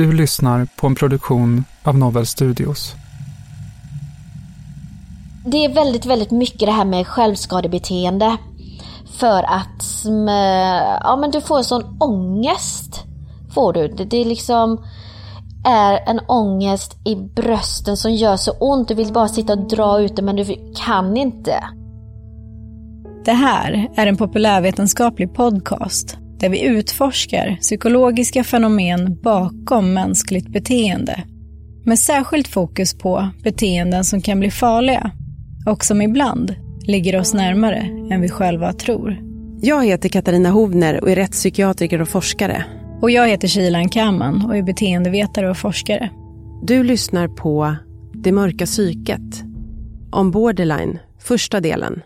Du lyssnar på en produktion av Novel Studios. Det är väldigt, väldigt mycket det här med självskadebeteende. För att sm- ja, men du får sån ångest. Får du. Det, det är liksom är en ångest i brösten som gör så ont. Du vill bara sitta och dra ut det men du kan inte. Det här är en populärvetenskaplig podcast där vi utforskar psykologiska fenomen bakom mänskligt beteende. Med särskilt fokus på beteenden som kan bli farliga och som ibland ligger oss närmare än vi själva tror. Jag heter Katarina Hovner och är rättspsykiatriker och forskare. Och jag heter Shilan Kaman och är beteendevetare och forskare. Du lyssnar på Det mörka psyket. Om borderline, första delen.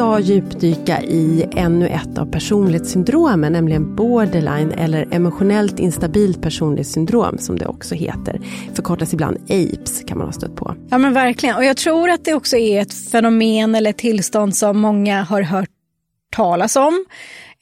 Idag djupdyka i ännu ett av personlighetssyndromen, nämligen borderline eller emotionellt instabilt personlighetssyndrom som det också heter. Förkortas ibland APES kan man ha stött på. Ja men verkligen. Och jag tror att det också är ett fenomen eller ett tillstånd som många har hört talas om,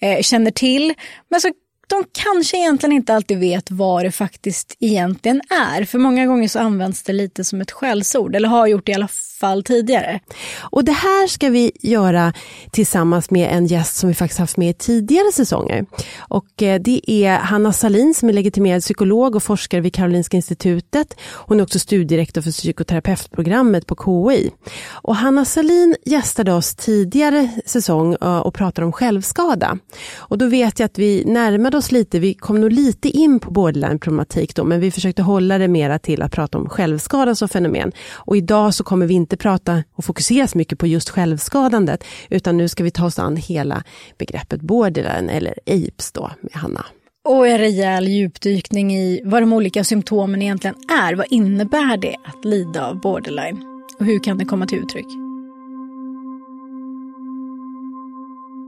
eh, känner till. Men så de kanske egentligen inte alltid vet vad det faktiskt egentligen är. För många gånger så används det lite som ett skällsord, eller har gjort det i alla fall tidigare. Och det här ska vi göra tillsammans med en gäst som vi faktiskt haft med i tidigare säsonger. Och eh, det är Hanna Salin som är legitimerad psykolog och forskare vid Karolinska institutet. Hon är också studierektor för psykoterapeutprogrammet på KI. Och Hanna Salin gästade oss tidigare säsong eh, och pratade om självskada. Och då vet jag att vi närmade oss lite, vi kom nog lite in på borderline-problematik då, men vi försökte hålla det mera till att prata om självskada som fenomen. Och idag så kommer vi inte prata och fokusera så mycket på just självskadandet, utan nu ska vi ta oss an hela begreppet borderline eller apes då med Hanna. Och en rejäl djupdykning i vad de olika symptomen egentligen är. Vad innebär det att lida av borderline? Och hur kan det komma till uttryck?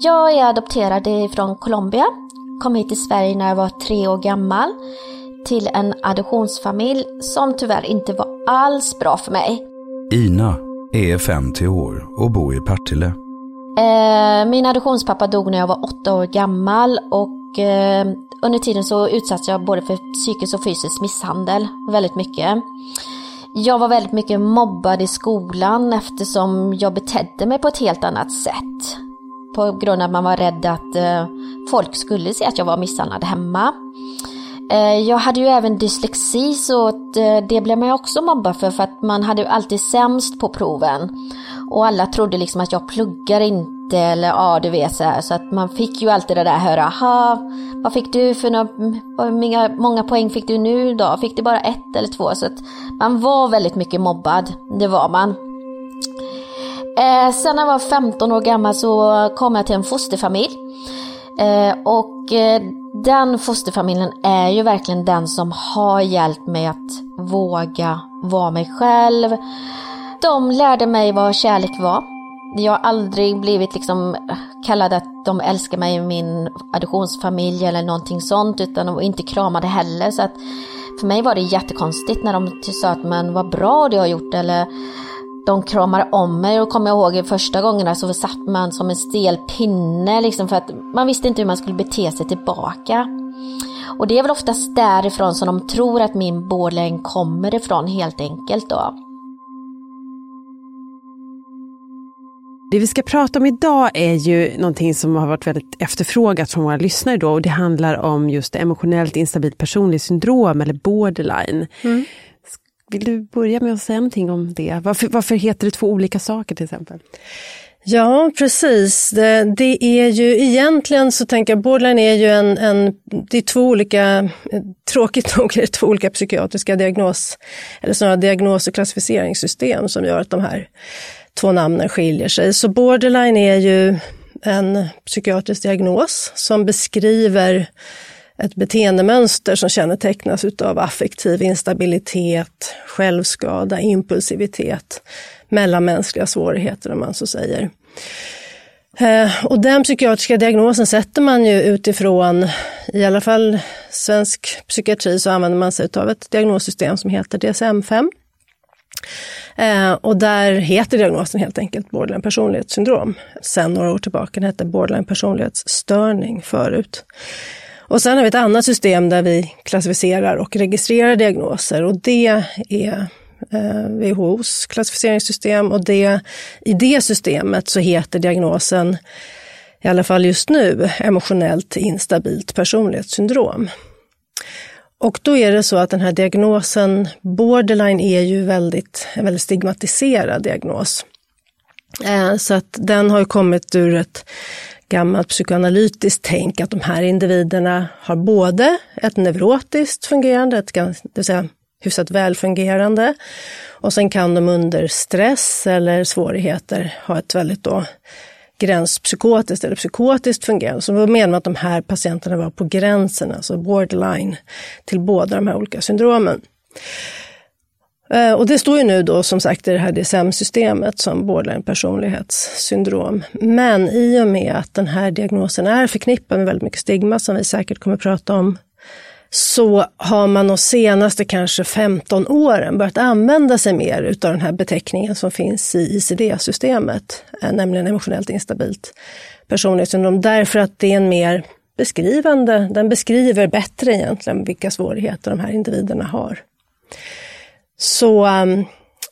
Jag är adopterad från Colombia. Kom hit till Sverige när jag var tre år gammal. Till en adoptionsfamilj som tyvärr inte var alls bra för mig. Ina är 50 år och bor i Partille. Eh, min adoptionspappa dog när jag var åtta år gammal och eh, under tiden så utsattes jag både för psykisk och fysisk misshandel väldigt mycket. Jag var väldigt mycket mobbad i skolan eftersom jag betedde mig på ett helt annat sätt. På grund av att man var rädd att eh, folk skulle se att jag var misshandlad hemma. Eh, jag hade ju även dyslexi så eh, det blev man också mobbad för för att man hade alltid sämst på proven. Och alla trodde liksom att jag pluggar inte eller ja du vet så här. Så att man fick ju alltid det där höra, aha, vad fick du för några, många poäng fick du nu då? Fick du bara ett eller två? Så att man var väldigt mycket mobbad, det var man. Eh, sen när jag var 15 år gammal så kom jag till en fosterfamilj. Eh, och eh, den fosterfamiljen är ju verkligen den som har hjälpt mig att våga vara mig själv. De lärde mig vad kärlek var. Jag har aldrig blivit liksom eh, kallad att de älskar mig i min adoptionsfamilj eller någonting sånt utan de var inte kramade heller. Så att för mig var det jättekonstigt när de sa att men vad bra du har gjort eller de kramar om mig och kommer jag ihåg första gångerna så satt man som en stel pinne liksom för att man visste inte hur man skulle bete sig tillbaka. Och det är väl oftast därifrån som de tror att min borderline kommer ifrån helt enkelt då. Det vi ska prata om idag är ju någonting som har varit väldigt efterfrågat från våra lyssnare då och det handlar om just emotionellt instabilt personlighetssyndrom eller borderline. Mm. Vill du börja med att säga någonting om det? Varför, varför heter det två olika saker till exempel? Ja, precis. Det, det, är ju egentligen så tänker jag, borderline är ju en, en det är två olika, tråkigt nog är det två olika psykiatriska diagnos, eller snarare diagnos och klassificeringssystem som gör att de här två namnen skiljer sig. Så borderline är ju en psykiatrisk diagnos som beskriver ett beteendemönster som kännetecknas av affektiv instabilitet, självskada, impulsivitet, mellanmänskliga svårigheter om man så säger. Eh, och den psykiatriska diagnosen sätter man ju utifrån, i alla fall svensk psykiatri, så använder man sig av ett diagnossystem som heter DSM-5. Eh, och där heter diagnosen helt enkelt borderline personlighetssyndrom. Sen några år tillbaka, den hette borderline personlighetsstörning förut. Och sen har vi ett annat system där vi klassificerar och registrerar diagnoser och det är eh, WHOs klassificeringssystem och det, i det systemet så heter diagnosen, i alla fall just nu, emotionellt instabilt personlighetssyndrom. Och då är det så att den här diagnosen, borderline, är ju väldigt, en väldigt stigmatiserad diagnos. Eh, så att den har ju kommit ur ett gammalt psykoanalytiskt tänk att de här individerna har både ett neurotiskt fungerande, ett, det vill säga hyfsat välfungerande, och sen kan de under stress eller svårigheter ha ett väldigt då gränspsykotiskt eller psykotiskt fungerande. Så då menar man att de här patienterna var på gränsen, alltså borderline, till båda de här olika syndromen. Eh, och det står ju nu då som sagt i det här DSM-systemet som borderline personlighetssyndrom. Men i och med att den här diagnosen är förknippad med väldigt mycket stigma, som vi säkert kommer att prata om, så har man de senaste kanske 15 åren börjat använda sig mer utav den här beteckningen som finns i ICD-systemet, eh, nämligen emotionellt instabilt personlighetssyndrom, därför att det är en mer beskrivande, den beskriver bättre egentligen vilka svårigheter de här individerna har. Så, um,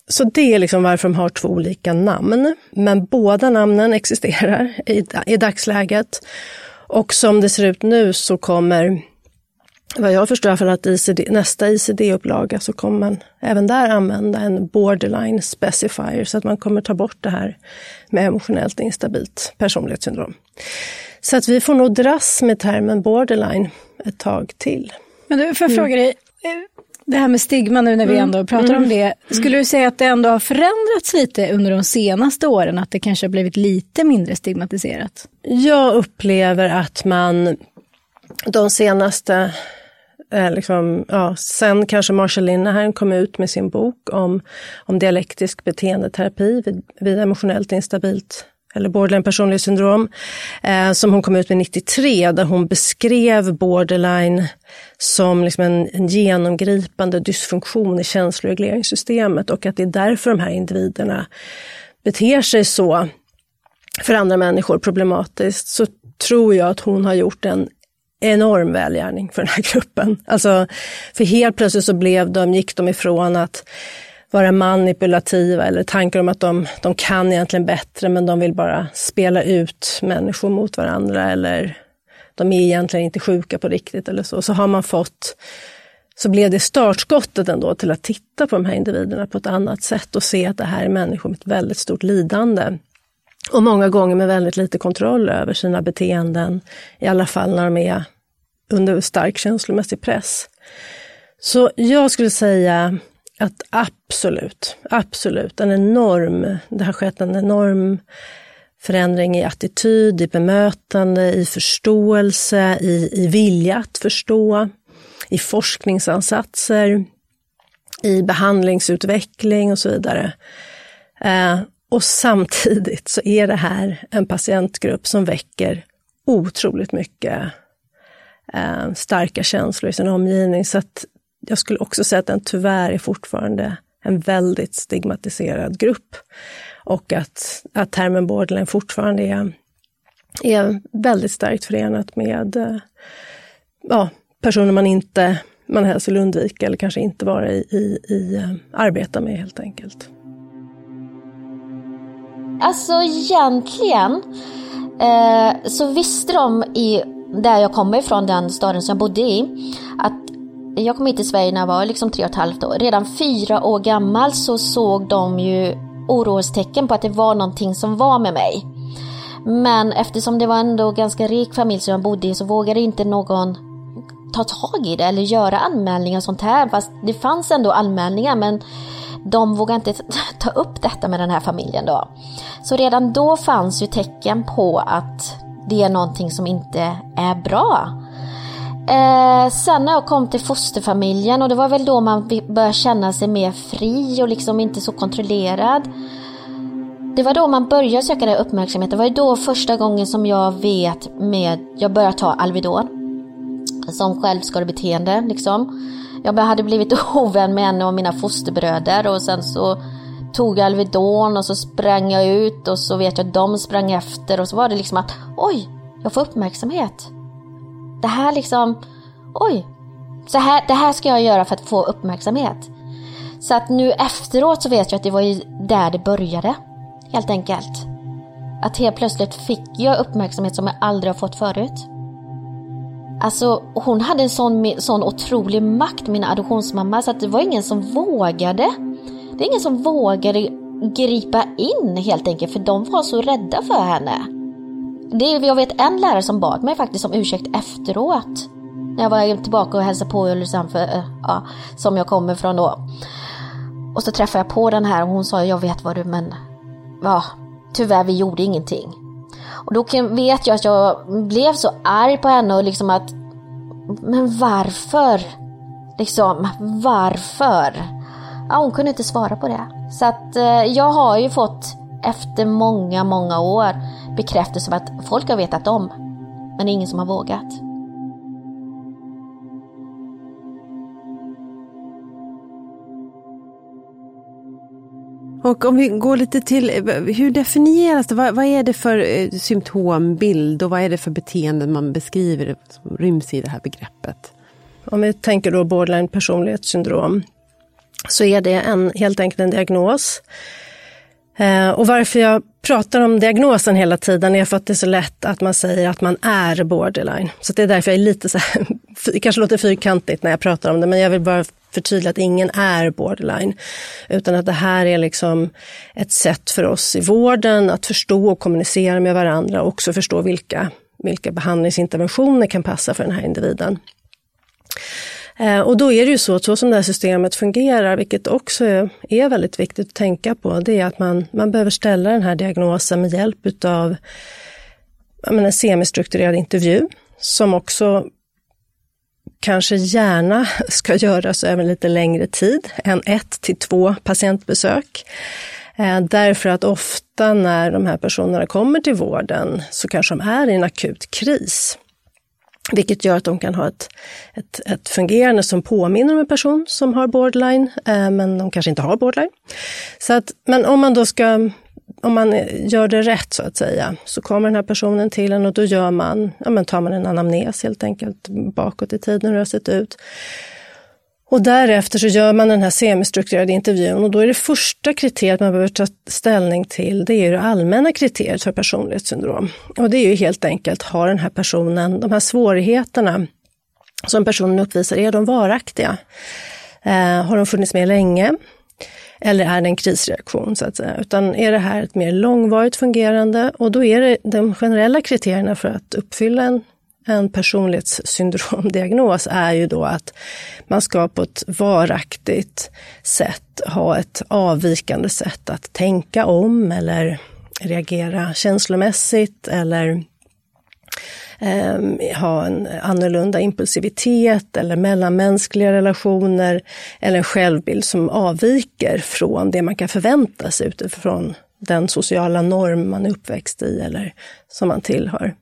så det är liksom varför de har två olika namn. Men båda namnen existerar i, i dagsläget. Och som det ser ut nu så kommer, vad jag förstår för att ICD, nästa ICD-upplaga så kommer man även där använda en borderline specifier så att man kommer ta bort det här med emotionellt instabilt personlighetssyndrom. Så att vi får nog dras med termen borderline ett tag till. Men du, får jag fråga dig, det här med stigma nu när vi mm. ändå pratar mm. om det. Skulle du säga att det ändå har förändrats lite under de senaste åren? Att det kanske har blivit lite mindre stigmatiserat? Jag upplever att man de senaste eh, Liksom, ja, sen kanske Marshall Linehan kom ut med sin bok om, om dialektisk beteendeterapi vid, vid emotionellt instabilt eller borderline personlighetssyndrom, eh, som hon kom ut med 93, där hon beskrev borderline som liksom en, en genomgripande dysfunktion i känsloregleringssystemet och att det är därför de här individerna beter sig så för andra människor problematiskt, så tror jag att hon har gjort en enorm välgärning för den här gruppen. Alltså, för helt plötsligt så blev de, gick de ifrån att vara manipulativa eller tankar om att de, de kan egentligen bättre men de vill bara spela ut människor mot varandra eller de är egentligen inte sjuka på riktigt eller så. Så har man fått så blev det startskottet ändå till att titta på de här individerna på ett annat sätt och se att det här är människor med ett väldigt stort lidande. Och många gånger med väldigt lite kontroll över sina beteenden, i alla fall när de är under stark känslomässig press. Så jag skulle säga att absolut, absolut, en enorm, det har skett en enorm förändring i attityd, i bemötande, i förståelse, i, i vilja att förstå, i forskningsansatser, i behandlingsutveckling och så vidare. Eh, och samtidigt så är det här en patientgrupp som väcker otroligt mycket eh, starka känslor i sin omgivning. Så att jag skulle också säga att den tyvärr är fortfarande en väldigt stigmatiserad grupp. Och att, att termen borderline fortfarande är, är väldigt starkt förenat med eh, ja, personer man inte man helst vill undvika eller kanske inte vara i, i, i eh, arbeta med helt enkelt. Alltså egentligen eh, så visste de i där jag kommer ifrån, den staden som jag bodde i, att jag kom hit till Sverige när jag var liksom tre och ett halvt år. Redan fyra år gammal så såg de ju orostecken på att det var någonting som var med mig. Men eftersom det var ändå ganska rik familj som jag bodde i så vågade inte någon ta tag i det eller göra anmälningar och sånt här. Fast det fanns ändå anmälningar men de vågade inte ta upp detta med den här familjen då. Så redan då fanns ju tecken på att det är någonting som inte är bra. Eh, sen när jag kom till fosterfamiljen och det var väl då man började känna sig mer fri och liksom inte så kontrollerad. Det var då man började söka den uppmärksamheten. Det var ju då första gången som jag vet med, jag började ta Alvedon. Som självskadebeteende liksom. Jag hade blivit ovän med en av mina fosterbröder och sen så tog jag Alvedon och så sprang jag ut och så vet jag att de sprang efter och så var det liksom att oj, jag får uppmärksamhet. Det här liksom, oj, så här, det här ska jag göra för att få uppmärksamhet. Så att nu efteråt så vet jag att det var ju där det började. Helt enkelt. Att helt plötsligt fick jag uppmärksamhet som jag aldrig har fått förut. Alltså hon hade en sån, sån otrolig makt, min adoptionsmamma, så att det var ingen som vågade. Det är ingen som vågade gripa in helt enkelt, för de var så rädda för henne. Det är, jag vet en lärare som bad mig faktiskt om ursäkt efteråt. När jag var tillbaka och hälsade på i Ulricehamn, eh, ja, som jag kommer från då. Och så träffade jag på den här och hon sa, jag vet vad du men, ja, tyvärr vi gjorde ingenting. Och då vet jag att jag blev så arg på henne och liksom att, men varför? Liksom, varför? Ja, hon kunde inte svara på det. Så att eh, jag har ju fått efter många, många år bekräftelse på att folk har vetat om, men det är ingen som har vågat. Och om vi går lite till, hur definieras det? Vad, vad, är det för eh, symptombild och vad är det för beteenden man beskriver som ryms i det här begreppet? Om vi tänker då borderline personlighetssyndrom så är det en, helt enkelt en diagnos. Eh, och varför jag pratar om diagnosen hela tiden är för att det är så lätt att man säger att man är borderline. Så det är därför jag är lite så här, det kanske låter fyrkantigt när jag pratar om det, men jag vill bara förtydliga att ingen är borderline. Utan att det här är liksom ett sätt för oss i vården att förstå och kommunicera med varandra och också förstå vilka, vilka behandlingsinterventioner kan passa för den här individen. Eh, och då är det ju så, så som det här systemet fungerar, vilket också är väldigt viktigt att tänka på, det är att man, man behöver ställa den här diagnosen med hjälp utav en semistrukturerad intervju, som också kanske gärna ska göras över lite längre tid än ett till två patientbesök. Eh, därför att ofta när de här personerna kommer till vården så kanske de är i en akut kris. Vilket gör att de kan ha ett, ett, ett fungerande som påminner om en person som har borderline, eh, men de kanske inte har borderline. Så att, men om man då ska om man gör det rätt så att säga, så kommer den här personen till en och då gör man, ja, men tar man en anamnes helt enkelt bakåt i tiden hur det har sett ut. Och därefter så gör man den här semistrukturerade intervjun och då är det första kriteriet man behöver ta ställning till, det är det allmänna kriteriet för personlighetssyndrom. Och det är ju helt enkelt, har den här personen, de här svårigheterna som personen uppvisar, är de varaktiga? Eh, har de funnits med länge? Eller är det en krisreaktion så att säga? Utan är det här ett mer långvarigt fungerande och då är det de generella kriterierna för att uppfylla en en personlighetssyndromdiagnos är ju då att man ska på ett varaktigt sätt ha ett avvikande sätt att tänka om eller reagera känslomässigt eller eh, ha en annorlunda impulsivitet eller mellanmänskliga relationer eller en självbild som avviker från det man kan förvänta sig utifrån den sociala norm man är uppväxt i eller som man tillhör.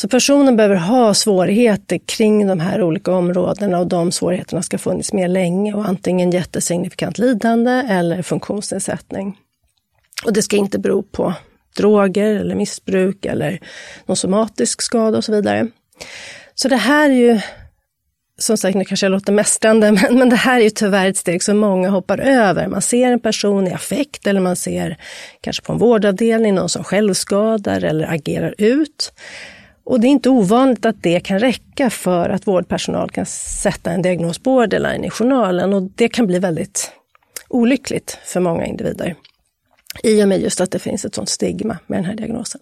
Så personen behöver ha svårigheter kring de här olika områdena och de svårigheterna ska funnits med länge och antingen jättesignifikant lidande eller funktionsnedsättning. Och det ska inte bero på droger eller missbruk eller någon somatisk skada och så vidare. Så det här är ju, som sagt, nu kanske jag låter mästrande, men, men det här är ju tyvärr ett steg som många hoppar över. Man ser en person i affekt eller man ser kanske på en vårdavdelning någon som självskadar eller agerar ut. Och det är inte ovanligt att det kan räcka för att vårdpersonal kan sätta en diagnos borderline i journalen och det kan bli väldigt olyckligt för många individer. I och med just att det finns ett sånt stigma med den här diagnosen.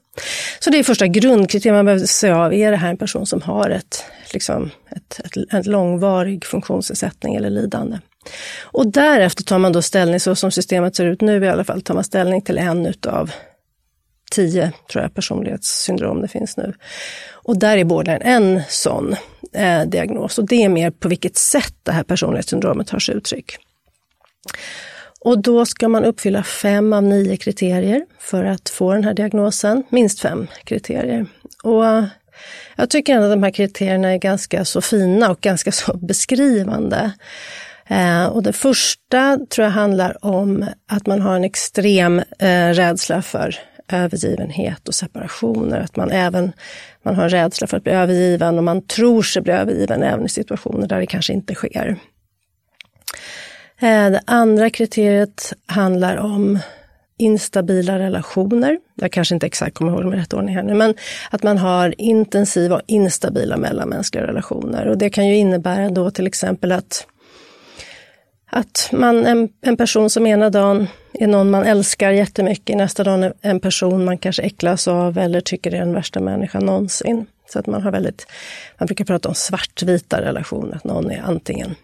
Så det är första grundkriteriet man behöver se av, är det här en person som har ett, liksom, ett, ett, ett långvarig funktionsnedsättning eller lidande? Och därefter tar man då ställning, så som systemet ser ut nu i alla fall, tar man ställning till en utav tio tror jag, personlighetssyndrom det finns nu. Och där är borderline en sån eh, diagnos och det är mer på vilket sätt det här personlighetssyndromet tar sig uttryck. Och då ska man uppfylla fem av nio kriterier för att få den här diagnosen, minst fem kriterier. Och jag tycker ändå att de här kriterierna är ganska så fina och ganska så beskrivande. Eh, och det första tror jag handlar om att man har en extrem eh, rädsla för övergivenhet och separationer. Att man även man har rädsla för att bli övergiven och man tror sig bli övergiven även i situationer där det kanske inte sker. Eh, det andra kriteriet handlar om instabila relationer. Jag kanske inte exakt kommer ihåg med rätt ordning här nu, men att man har intensiva och instabila mellanmänskliga relationer. Och det kan ju innebära då till exempel att att man, en, en person som ena dagen är någon man älskar jättemycket, nästa dag är en person man kanske äcklas av eller tycker är den värsta människan någonsin. Så att man har väldigt, man brukar prata om svartvita relationer, att någon är antingen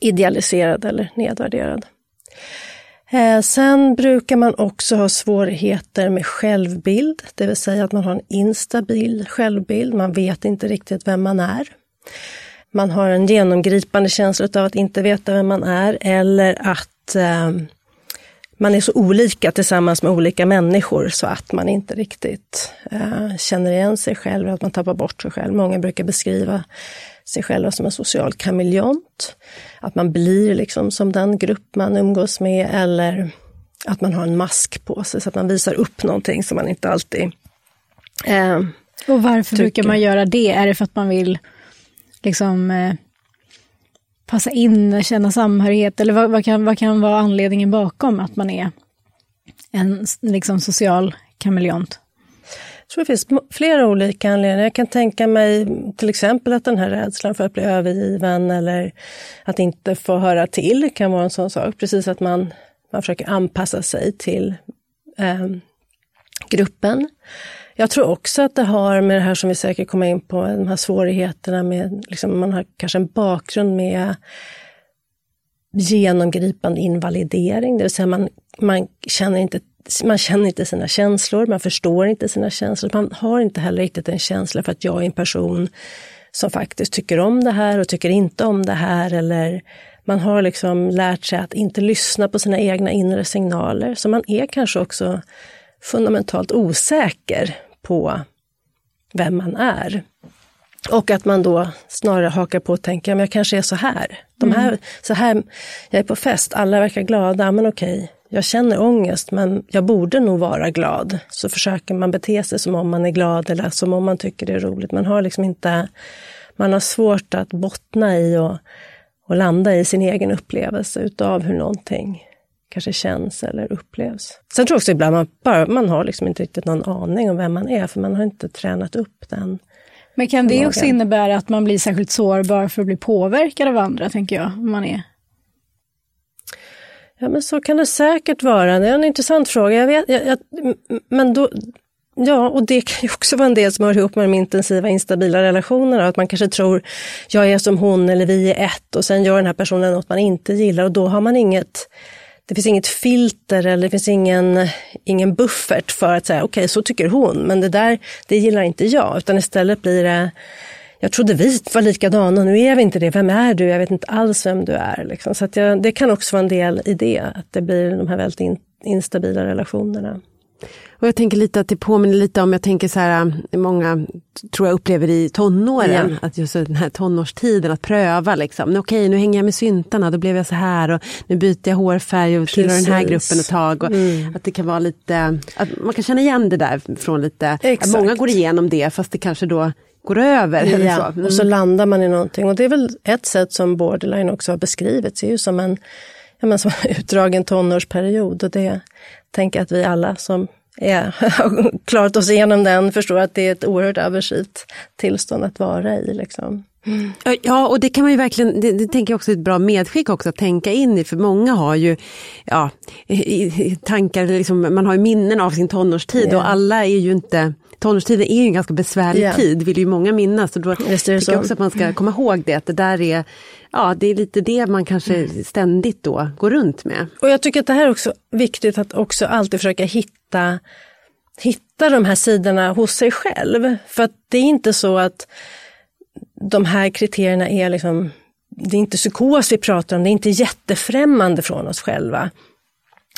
idealiserad eller nedvärderad. Eh, sen brukar man också ha svårigheter med självbild, det vill säga att man har en instabil självbild, man vet inte riktigt vem man är. Man har en genomgripande känsla av att inte veta vem man är eller att eh, man är så olika tillsammans med olika människor så att man inte riktigt eh, känner igen sig själv, att man tappar bort sig själv. Många brukar beskriva sig själva som en social kameleont. Att man blir liksom som den grupp man umgås med eller att man har en mask på sig så att man visar upp någonting som man inte alltid eh, Och varför tycker. brukar man göra det? Är det för att man vill liksom eh, passa in, känna samhörighet? Eller vad, vad, kan, vad kan vara anledningen bakom att man är en liksom, social kameleont? Jag tror det finns flera olika anledningar. Jag kan tänka mig till exempel att den här rädslan för att bli övergiven eller att inte få höra till kan vara en sån sak. Precis att man, man försöker anpassa sig till eh, gruppen. Jag tror också att det har med det här som vi säkert kommer in på, de här svårigheterna med, liksom, man har kanske en bakgrund med genomgripande invalidering, det vill säga man, man, känner inte, man känner inte sina känslor, man förstår inte sina känslor, man har inte heller riktigt en känsla för att jag är en person som faktiskt tycker om det här och tycker inte om det här. Eller man har liksom lärt sig att inte lyssna på sina egna inre signaler. Så man är kanske också fundamentalt osäker på vem man är. Och att man då snarare hakar på och tänker, men jag kanske är så här. De här, så här. Jag är på fest, alla verkar glada, men okej, jag känner ångest, men jag borde nog vara glad. Så försöker man bete sig som om man är glad eller som om man tycker det är roligt. Man har liksom inte, man har svårt att bottna i och, och landa i sin egen upplevelse utav hur någonting kanske känns eller upplevs. Sen tror jag också ibland man, bara, man har liksom inte riktigt någon aning om vem man är, för man har inte tränat upp den. Men kan det också innebära att man blir särskilt sårbar för att bli påverkad av andra, tänker jag, om man är? Ja, men så kan det säkert vara. Det är en intressant fråga. Jag vet, jag, jag, men då, ja, och det kan ju också vara en del som hör ihop med de intensiva, instabila relationerna. Att man kanske tror, jag är som hon eller vi är ett och sen gör den här personen något man inte gillar och då har man inget det finns inget filter eller det finns ingen, ingen buffert för att säga okej, så tycker hon, men det där, det gillar inte jag. Utan istället blir det, jag trodde vi var likadana, nu är vi inte det, vem är du? Jag vet inte alls vem du är. Liksom. Så att jag, det kan också vara en del i det, att det blir de här väldigt in, instabila relationerna. Och jag tänker lite att det påminner lite om, jag tänker så här, många tror jag upplever i tonåren, Ja. att just den här tonårstiden, att pröva liksom. Men Okej, nu hänger jag med syntarna, då blev jag så här och nu byter jag hårfärg och tillhör den här gruppen ett tag. Och Mm. Att det kan vara lite, att man kan känna igen det där från lite, att Exakt. många går igenom det fast det kanske då går över. Eller Ja, så. Mm. och så landar man i någonting. Och det är väl ett sätt som borderline också har beskrivits, det är ju som en, ja, men som en utdragen tonårsperiod. Och det tänker att vi alla som är, har klarat oss igenom den förstår att det är ett oerhört aversivt tillstånd att vara i. Liksom. Ja, och det kan man ju verkligen, det, det tänker jag också är ett bra medskick också att tänka in i, för många har ju ja, tankar, liksom, man har ju minnen av sin tonårstid Ja. och alla är ju inte, tonårstiden är ju en ganska besvärlig Ja. tid, vill ju många minnas. Och då det tycker jag så. också att man ska komma ihåg det, att det där är, ja det är lite det man kanske ständigt då går runt med. Och jag tycker att det här är också viktigt att också alltid försöka hitta, hitta de här sidorna hos sig själv. För att det är inte så att de här kriterierna är liksom, det är inte psykos vi pratar om, det är inte jättefrämmande från oss själva.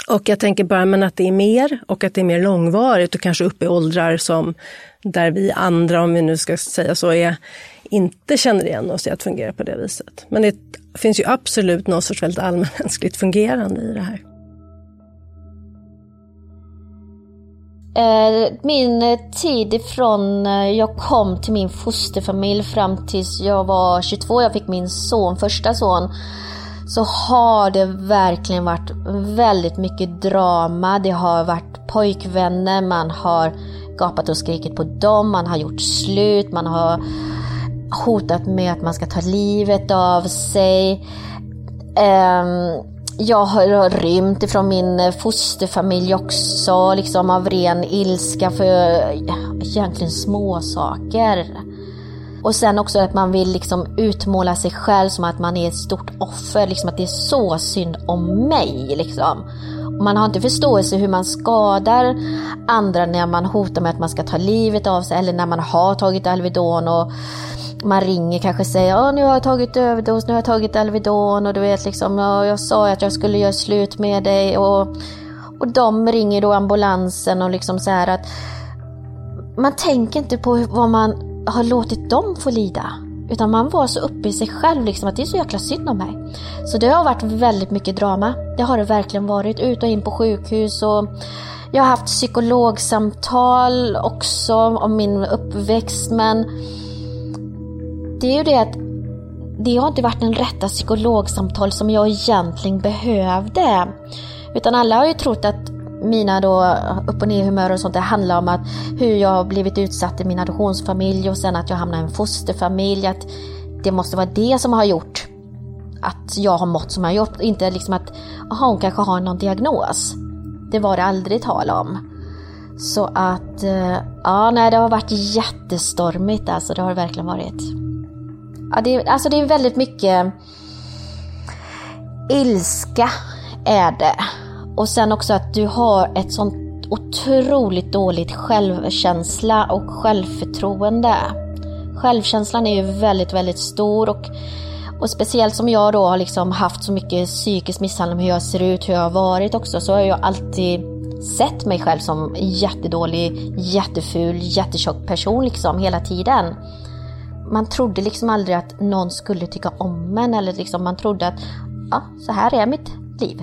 Och jag tänker bara men att det är mer och att det är mer långvarigt och kanske upp i åldrar som där vi andra, om vi nu ska säga så, är, inte känner igen oss i att fungera på det viset. Men det finns ju absolut något sorts väldigt allmänmänskligt fungerande i det här. Eh, min tid ifrån eh, jag kom till min fosterfamilj fram tills jag var 22, jag fick min son, första son, så har det verkligen varit väldigt mycket drama. Det har varit pojkvänner, man har gapat och skrikit på dem, man har gjort slut, man har hotat med att man ska ta livet av sig. Ehm, jag har rymt ifrån min fosterfamilj också, liksom av ren ilska för egentligen småsaker. Och sen också att man vill liksom utmåla sig själv som att man är ett stort offer, liksom att det är så synd om mig. Liksom. Man har inte förståelse hur man skadar andra när man hotar med att man ska ta livet av sig eller när man har tagit Alvedon och man ringer kanske och säger att nu har jag tagit överdos, nu har jag tagit Alvedon och du vet liksom, jag sa att jag skulle göra slut med dig och, och de ringer då ambulansen och liksom så här att man tänker inte på vad man har låtit dem få lida. Utan man var så uppe i sig själv liksom att det är så jäkla synd om mig. Så det har varit väldigt mycket drama. Det har det verkligen varit. Ut och in på sjukhus och jag har haft psykologsamtal också om min uppväxt men det är ju det att det har inte varit den rätta psykologsamtal som jag egentligen behövde. Utan alla har ju trott att mina då upp och ner humör och sånt, det handlar om att hur jag har blivit utsatt i min adoptionsfamilj och sen att jag hamnade i en fosterfamilj. Att det måste vara det som har gjort att jag har mått som jag har gjort. Inte liksom att aha, hon kanske har någon diagnos. Det var det aldrig tal om. Så att, eh, ja nej det har varit jättestormigt alltså, det har det verkligen varit. Ja, det, alltså det är väldigt mycket ilska är det. Och sen också att du har ett sånt otroligt dåligt självkänsla och självförtroende. Självkänslan är ju väldigt, väldigt stor och, och speciellt som jag då har liksom haft så mycket psykisk misshandel, hur jag ser ut, hur jag har varit också, så har jag alltid sett mig själv som jättedålig, jätteful, jättetjock person liksom hela tiden. Man trodde liksom aldrig att någon skulle tycka om en eller liksom man trodde att ja, så här är mitt liv.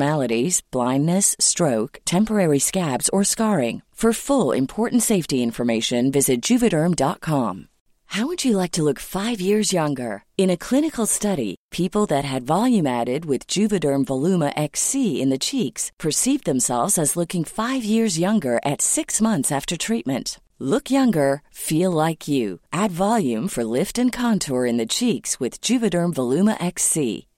blindness, stroke, temporary scabs, or scarring. For full important safety information, visit juvederm.com. How would you like to look five years younger? In a clinical study, people that had volume added with Juvederm Voluma XC in the cheeks perceived themselves as looking five years younger at six months after treatment. Look younger, feel like you. Add volume for lift and contour in the cheeks with Juvederm Voluma XC.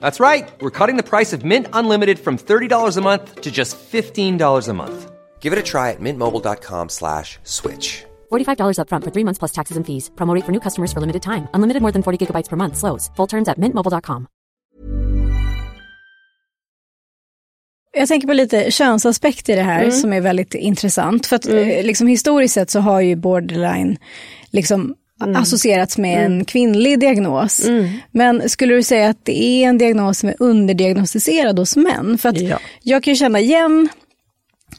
That's right. We're cutting the price of Mint Unlimited from $30 a month to just $15 a month. Give it a try at mintmobile.com slash switch. $45 upfront for three months plus taxes and fees. Promo rate for new customers for limited time. Unlimited more than 40 gigabytes per month. Slows. Full terms at mintmobile.com. Jag tänker på lite könsaspekt i det här Mm. som är väldigt intressant. För att eh, liksom, historiskt sett så har ju borderline liksom Mm. associerats med en kvinnlig diagnos. Men skulle du säga att det är en diagnos som är underdiagnostiserad hos män? För att Ja. jag kan ju känna igen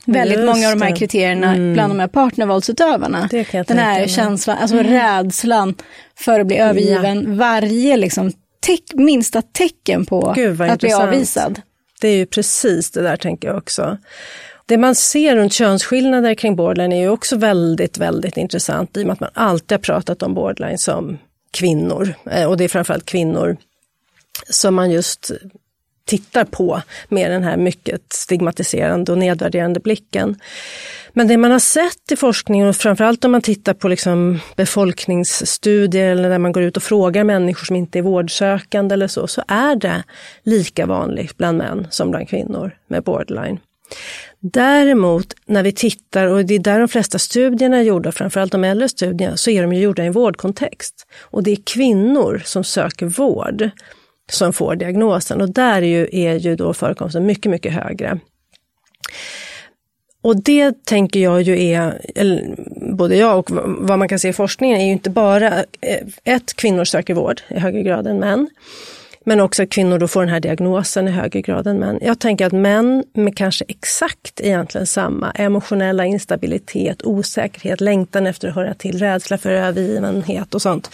väldigt Just många av de här det. kriterierna bland de här partnervåldsutövarna. Den här känslan, alltså rädslan för att bli övergiven. Varje liksom, teck, minsta tecken på att bli intressant. avvisad. Det är ju precis det där tänker jag också. Det man ser runt könsskillnader kring borderline är ju också väldigt, väldigt intressant i och med att man alltid har pratat om borderline som kvinnor. Eh, och det är framförallt kvinnor som man just tittar på med den här mycket stigmatiserande och nedvärderande blicken. Men det man har sett i forskningen, och framförallt om man tittar på liksom befolkningsstudier eller när man går ut och frågar människor som inte är vårdsökande eller så, så är det lika vanligt bland män som bland kvinnor med borderline. Däremot när vi tittar, och det är där de flesta studierna är gjorda, framförallt de äldre studierna, så är de ju gjorda i en vårdkontext. Och det är kvinnor som söker vård som får diagnosen och där är ju, är ju då förekomsten mycket, mycket högre. Och det tänker jag ju är, eller både jag och vad man kan se i forskningen, är ju inte bara eh, ett, kvinnor söker vård i högre grad än män. Men också att kvinnor då får den här diagnosen i högre grad än män. Jag tänker att män med kanske exakt egentligen samma emotionella instabilitet, osäkerhet, längtan efter att höra till, rädsla för övergivenhet och sånt.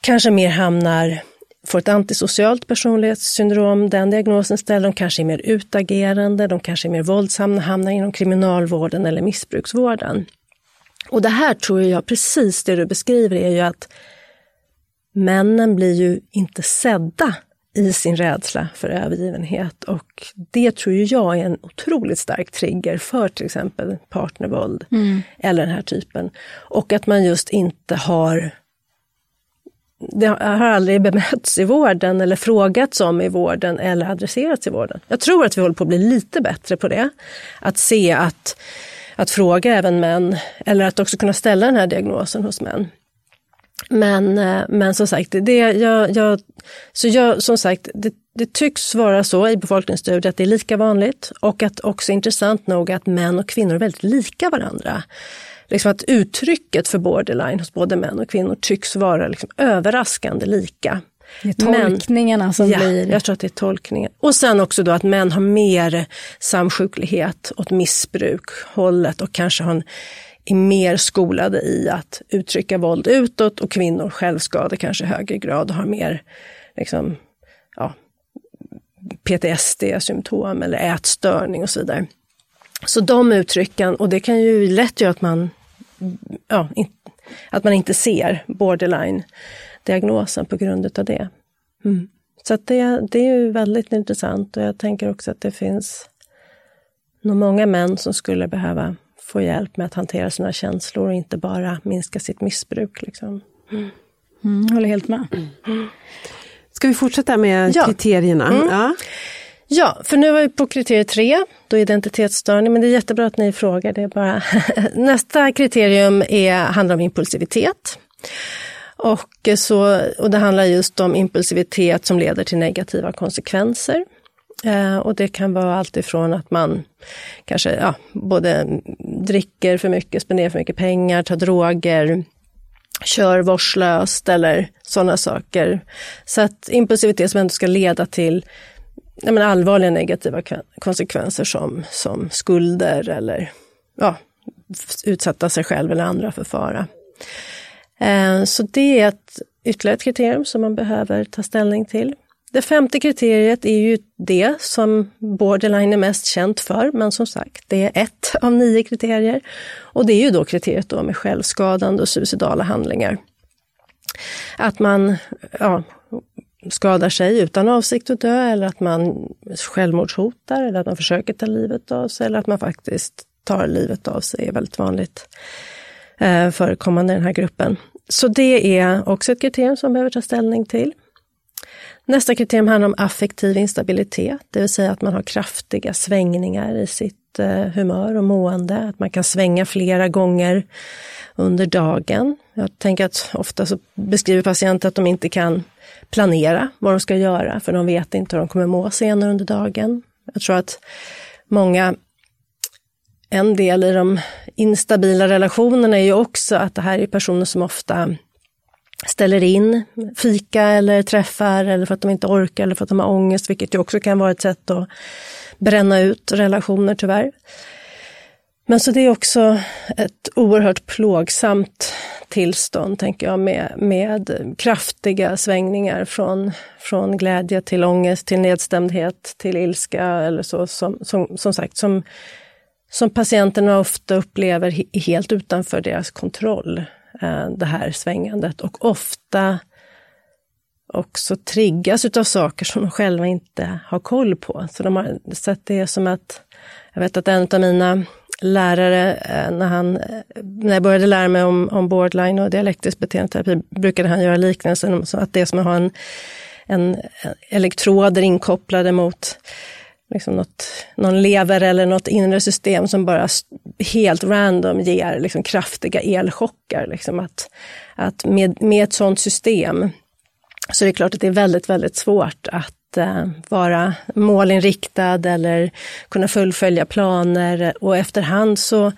Kanske mer hamnar, får ett antisocialt personlighetssyndrom, den diagnosen ställer, de kanske är mer utagerande, de kanske är mer våldsamma, hamnar inom kriminalvården eller missbruksvården. Och det här tror jag, precis det du beskriver, är ju att männen blir ju inte sedda i sin rädsla för övergivenhet och det tror jag är en otroligt stark trigger för till exempel partnervåld eller den här typen. Och att man just inte har det har aldrig bemötts i vården eller frågats om i vården eller adresserats i vården. Jag tror att vi håller på att bli lite bättre på det. Att se att, att fråga även män eller att också kunna ställa den här diagnosen hos män. Men, eh, men som sagt, det, jag, jag, så jag, som sagt det, det tycks vara så i befolkningsstudier att det är lika vanligt och att också intressant nog att män och kvinnor är väldigt lika varandra. Liksom att uttrycket för borderline hos både män och kvinnor tycks vara liksom överraskande lika. Det är tolkningarna som ja, blir... jag tror att det är tolkningen. Och sen också då att män har mer samsjuklighet åt missbrukhållet och kanske har en, är mer skolade i att uttrycka våld utåt och kvinnor självskadar kanske i högre grad och har mer liksom, ja, PTSD-symptom eller ätstörning och så vidare. Så de uttrycken, och det kan ju lätt göra att man, ja, in, att man inte ser borderline-diagnosen på grund av det. Mm. Så att det, det är ju väldigt intressant och jag tänker också att det finns nog många män som skulle behöva få hjälp med att hantera sina känslor och inte bara minska sitt missbruk. Liksom. Mm, jag håller helt med. Ska vi fortsätta med Ja. kriterierna? Mm. Ja. Ja, för nu var vi på kriterium tre, då identitetsstörning, men det är jättebra att ni frågar. Det bara Nästa kriterium är, handlar om impulsivitet. Och, så, och det handlar just om impulsivitet som leder till negativa konsekvenser. Eh, och det kan vara allt ifrån att man kanske ja, både dricker för mycket, spenderar för mycket pengar, tar droger, kör vårdslöst eller sådana saker. Så att impulsivitet som ändå ska leda till men allvarliga negativa konsekvenser som, som skulder eller ja, utsätta sig själv eller andra för fara. Eh, så det är ett ytterligare ett kriterium som man behöver ta ställning till. Det femte kriteriet är ju det som borderline är mest känt för, men som sagt, det är ett av nio kriterier. Och det är ju då kriteriet då med självskadande och suicidala handlingar. Att man ja, skadar sig utan avsikt att dö, eller att man självmordshotar, eller att man försöker ta livet av sig, eller att man faktiskt tar livet av sig, är väldigt vanligt eh, förekommande i den här gruppen. Så det är också ett kriterium som behöver ta ställning till. Nästa kriterium handlar om affektiv instabilitet, det vill säga att man har kraftiga svängningar i sitt eh, humör och mående, att man kan svänga flera gånger under dagen. Jag tänker att ofta så beskriver patienter att de inte kan planera vad de ska göra, för de vet inte hur de kommer må senare under dagen. Jag tror att många en del i de instabila relationerna är ju också att det här är personer som ofta ställer in fika eller träffar eller för att de inte orkar eller för att de har ångest, vilket ju också kan vara ett sätt att bränna ut relationer tyvärr. Men så det är också ett oerhört plågsamt tillstånd, tänker jag, med, med kraftiga svängningar från, från glädje till ångest, till nedstämdhet, till ilska eller så, som, som, som sagt, som, som patienterna ofta upplever helt utanför deras kontroll. Eh, det här svängandet och ofta också triggas av saker som de själva inte har koll på. Så de har sett det som att, jag vet att en av mina lärare, eh, när, han, eh, när jag började lära mig om, om borderline och dialektisk beteendeterapi, brukade han göra liknelsen att det är som att ha en, en elektroder inkopplade mot liksom något, någon lever eller något inre system som bara helt random ger liksom kraftiga elchocker. Liksom att, att med, med ett sådant system så är det klart att det är väldigt, väldigt svårt att uh, vara målinriktad eller kunna fullfölja planer och efterhand så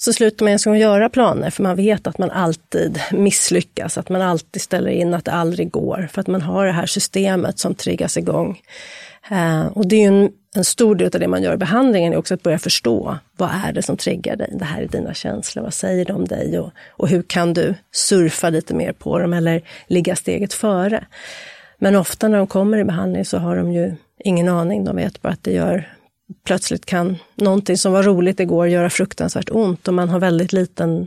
så slutar man ens att göra planer för man vet att man alltid misslyckas, att man alltid ställer in att det aldrig går, för att man har det här systemet som triggas igång. Eh, och det är ju en en stor del av det man gör i behandlingen är också att börja förstå vad är det som triggar dig? Det här är dina känslor, vad säger de om dig och, och hur kan du surfa lite mer på dem eller ligga steget före? Men ofta när de kommer i behandling så har de ju ingen aning, de vet bara att det gör plötsligt kan någonting som var roligt igår göra fruktansvärt ont och man har väldigt liten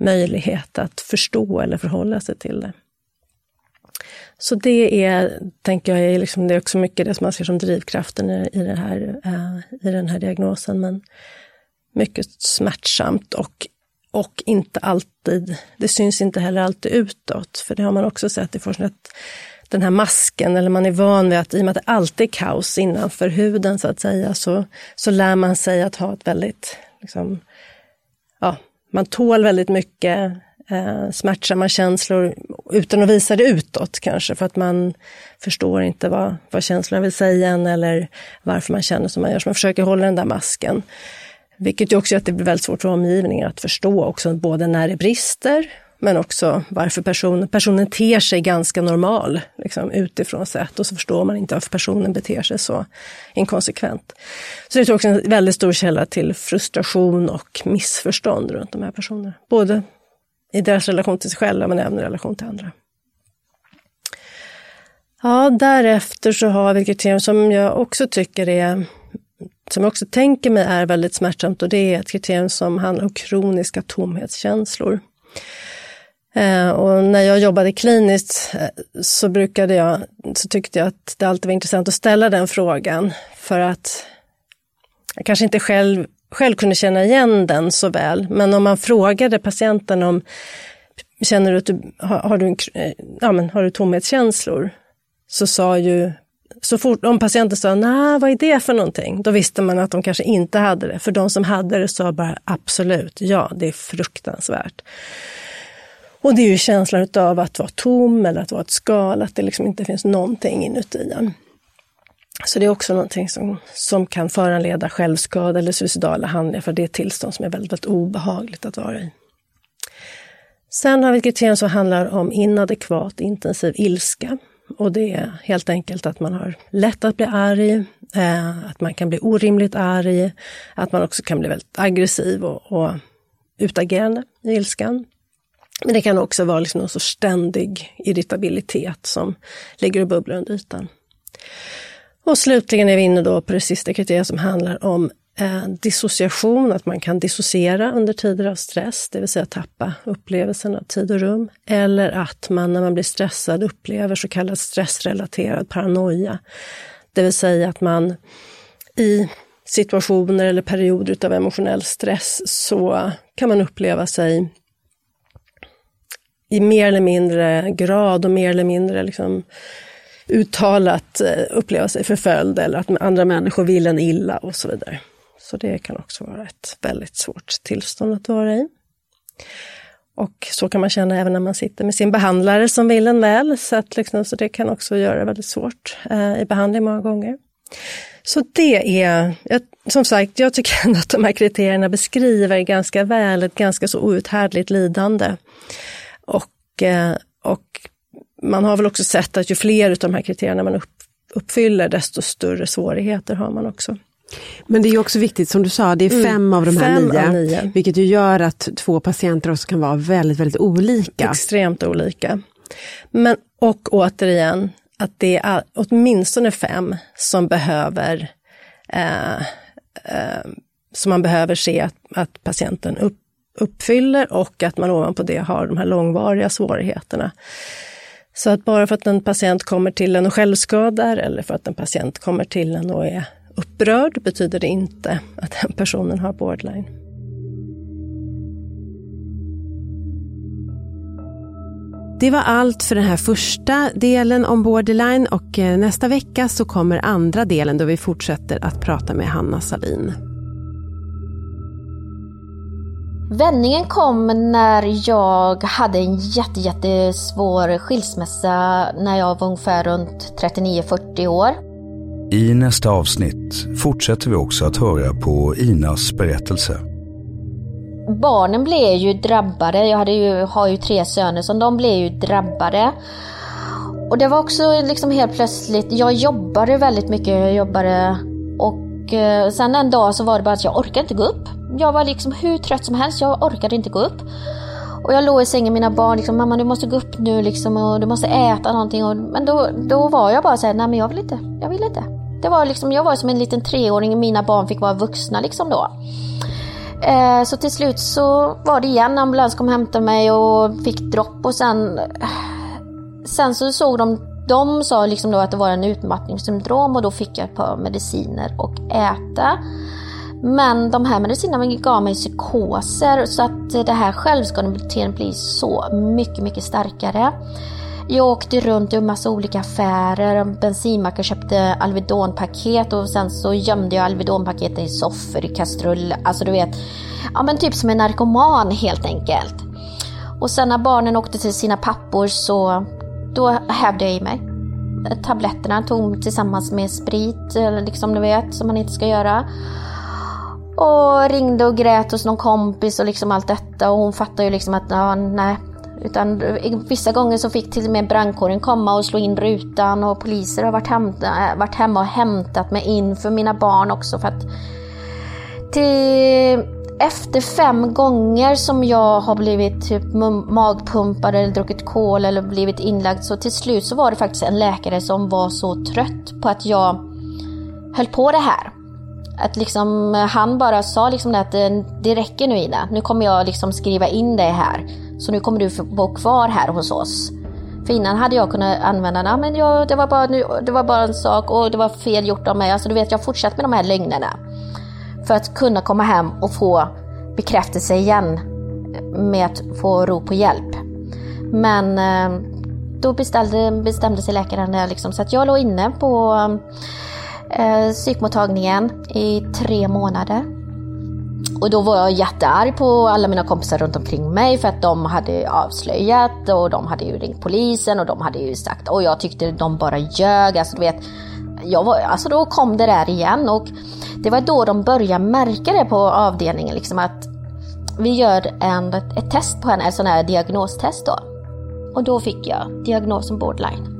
möjlighet att förstå eller förhålla sig till det. Så det är, tänker jag, är liksom, det är också mycket det som man ser som drivkraften i, i, den här, eh, i den här diagnosen. Men mycket smärtsamt och, och inte alltid, det syns inte heller alltid utåt. För det har man också sett i forskningen, att den här masken, eller man är van vid att i och med att det alltid är kaos innanför huden så att säga, så, så lär man sig att ha ett väldigt, liksom, ja, man tål väldigt mycket eh, smärtsamma känslor utan att visa det utåt kanske, för att man förstår inte vad, vad känslorna vill säga en eller varför man känner som man gör. Så man försöker hålla den där masken. Vilket ju också gör att det blir väldigt svårt för omgivningen att förstå också, både när det brister, men också varför personen, personen ter sig ganska normal liksom, utifrån sett och så förstår man inte varför personen beter sig så inkonsekvent. Så det är också en väldigt stor källa till frustration och missförstånd runt de här personerna. Både i deras relation till sig själva men även i relation till andra. Ja, därefter så har vi ett kriterium som jag också tycker är, som jag också tänker mig är väldigt smärtsamt och det är ett kriterium som handlar om kroniska tomhetskänslor. Eh, och när jag jobbade kliniskt eh, så brukade jag, så tyckte jag att det alltid var intressant att ställa den frågan för att jag kanske inte själv själv kunde känna igen den så väl. Men om man frågade patienten om, känner du att du har, har du, eh, ja, men, har du tomhetskänslor? Så sa ju, så fort om patienten sa, nej, vad är det för någonting? Då visste man att de kanske inte hade det. För de som hade det sa bara absolut, ja, det är fruktansvärt. Och det är ju känslan av att vara tom eller att vara ett skal, att det liksom inte finns någonting inuti en. Så det är också någonting som, som kan föranleda självskada eller suicidala handlingar, för det är ett tillstånd som är väldigt, väldigt obehagligt att vara i. Sen har vi ett kriterium som handlar om inadekvat intensiv ilska. Och det är helt enkelt att man har lätt att bli arg, eh, att man kan bli orimligt arg, att man också kan bli väldigt aggressiv och, och utagerande i ilskan. Men det kan också vara liksom någon sorts ständig irritabilitet som ligger och bubblar under ytan. Och slutligen är vi inne då på det sista kriteriet som handlar om eh, dissociation, att man kan dissociera under tider av stress, det vill säga tappa upplevelsen av tid och rum. Eller att man när man blir stressad upplever så kallad stressrelaterad paranoia. Det vill säga att man i situationer eller perioder av emotionell stress så kan man uppleva sig i mer eller mindre grad och mer eller mindre liksom uttalat eh, uppleva sig förföljd eller att andra människor vill en illa och så vidare. Så det kan också vara ett väldigt svårt tillstånd att vara i. Och så kan man känna även när man sitter med sin behandlare som vill en väl. Så, att liksom, så det kan också göra det väldigt svårt eh, i behandling många gånger. Så det är, som sagt, jag tycker ändå att de här kriterierna beskriver ganska väl ett ganska så outhärdligt lidande. Och, eh, och man har väl också sett att ju fler av de här kriterierna man uppfyller, desto större svårigheter har man också. Men det är också viktigt, som du sa, det är mm. fem av de här fem nio, nio, vilket ju gör att två patienter också kan vara väldigt, väldigt olika. Extremt olika. Men, och återigen, att det är åtminstone fem som behöver eh, eh, som man behöver se att, att patienten upp, uppfyller och att man ovanpå det har de här långvariga svårigheterna. Så att bara för att en patient kommer till en och självskadar eller för att en patient kommer till en och är upprörd betyder det inte att den personen har borderline. Det var allt för den här första delen om borderline och eh, nästa vecka så kommer andra delen då vi fortsätter att prata med Hanna Salin. Vändningen kom när jag hade en jätte, jättesvår skilsmässa när jag var ungefär runt 39-40 år. I nästa avsnitt fortsätter vi också att höra på Inas berättelse. Barnen blev ju drabbade, jag hade ju, har ju tre söner, så de blev ju drabbade. Och det var också liksom helt plötsligt, jag jobbade väldigt mycket, jag jobbade och eh, sen en dag så var det bara att jag orkade inte gå upp. Jag var liksom hur trött som helst, jag orkade inte gå upp. Och jag låg i sängen med mina barn, liksom, mamma du måste gå upp nu liksom, och du måste äta någonting. Och, men då, då var jag bara såhär, nej men jag vill inte, jag vill inte. Det var liksom, jag var som en liten treåring, mina barn fick vara vuxna liksom då. Eh, så till slut så var det igen, ambulans kom och hämtade mig och fick dropp och sen Sen så såg de, de sa liksom då att det var en utmattningssyndrom och då fick jag ett par mediciner och äta. Men de här medicinerna gav mig psykoser så att det här självskadebeteendet blir så mycket, mycket starkare. Jag åkte runt i en massa olika affärer, bensinmackar köpte Alvedonpaket och sen så gömde jag Alvedonpaketen i soffor, i kastrull, alltså du vet, ja men typ som en narkoman helt enkelt. Och sen när barnen åkte till sina pappor så då hävde jag i mig. Tabletterna tog tillsammans med sprit, liksom du vet, som man inte ska göra. Och ringde och grät hos någon kompis och liksom allt detta och hon fattade ju liksom att ja, nej. Utan vissa gånger så fick till och med brandkåren komma och slå in rutan och poliser har varit, hem, äh, varit hemma och hämtat mig in för mina barn också för att till, efter fem gånger som jag har blivit typ magpumpad eller druckit kol eller blivit inlagd så till slut så var det faktiskt en läkare som var så trött på att jag höll på det här. Att liksom, han bara sa liksom att eh, det räcker nu Ida, nu kommer jag liksom skriva in dig här. Så nu kommer du bo kvar här hos oss. För innan hade jag kunnat använda, ja, men jag, det, var bara, det var bara en sak och det var fel gjort av mig. Alltså du vet, jag fortsatt med de här lögnerna. För att kunna komma hem och få bekräftelse igen med att få ro på hjälp. Men eh, då bestämde, bestämde sig läkaren liksom, så att jag låg inne på eh, psykmottagningen i tre månader. Och då var jag jättearg på alla mina kompisar runt omkring mig för att de hade avslöjat och de hade ju ringt polisen och de hade ju sagt och jag tyckte de bara ljög. Alltså du vet, jag var, alltså då kom det där igen och det var då de började märka det på avdelningen liksom att vi gör en, ett test på henne, ett sån här diagnostest då. Och då fick jag diagnosen borderline.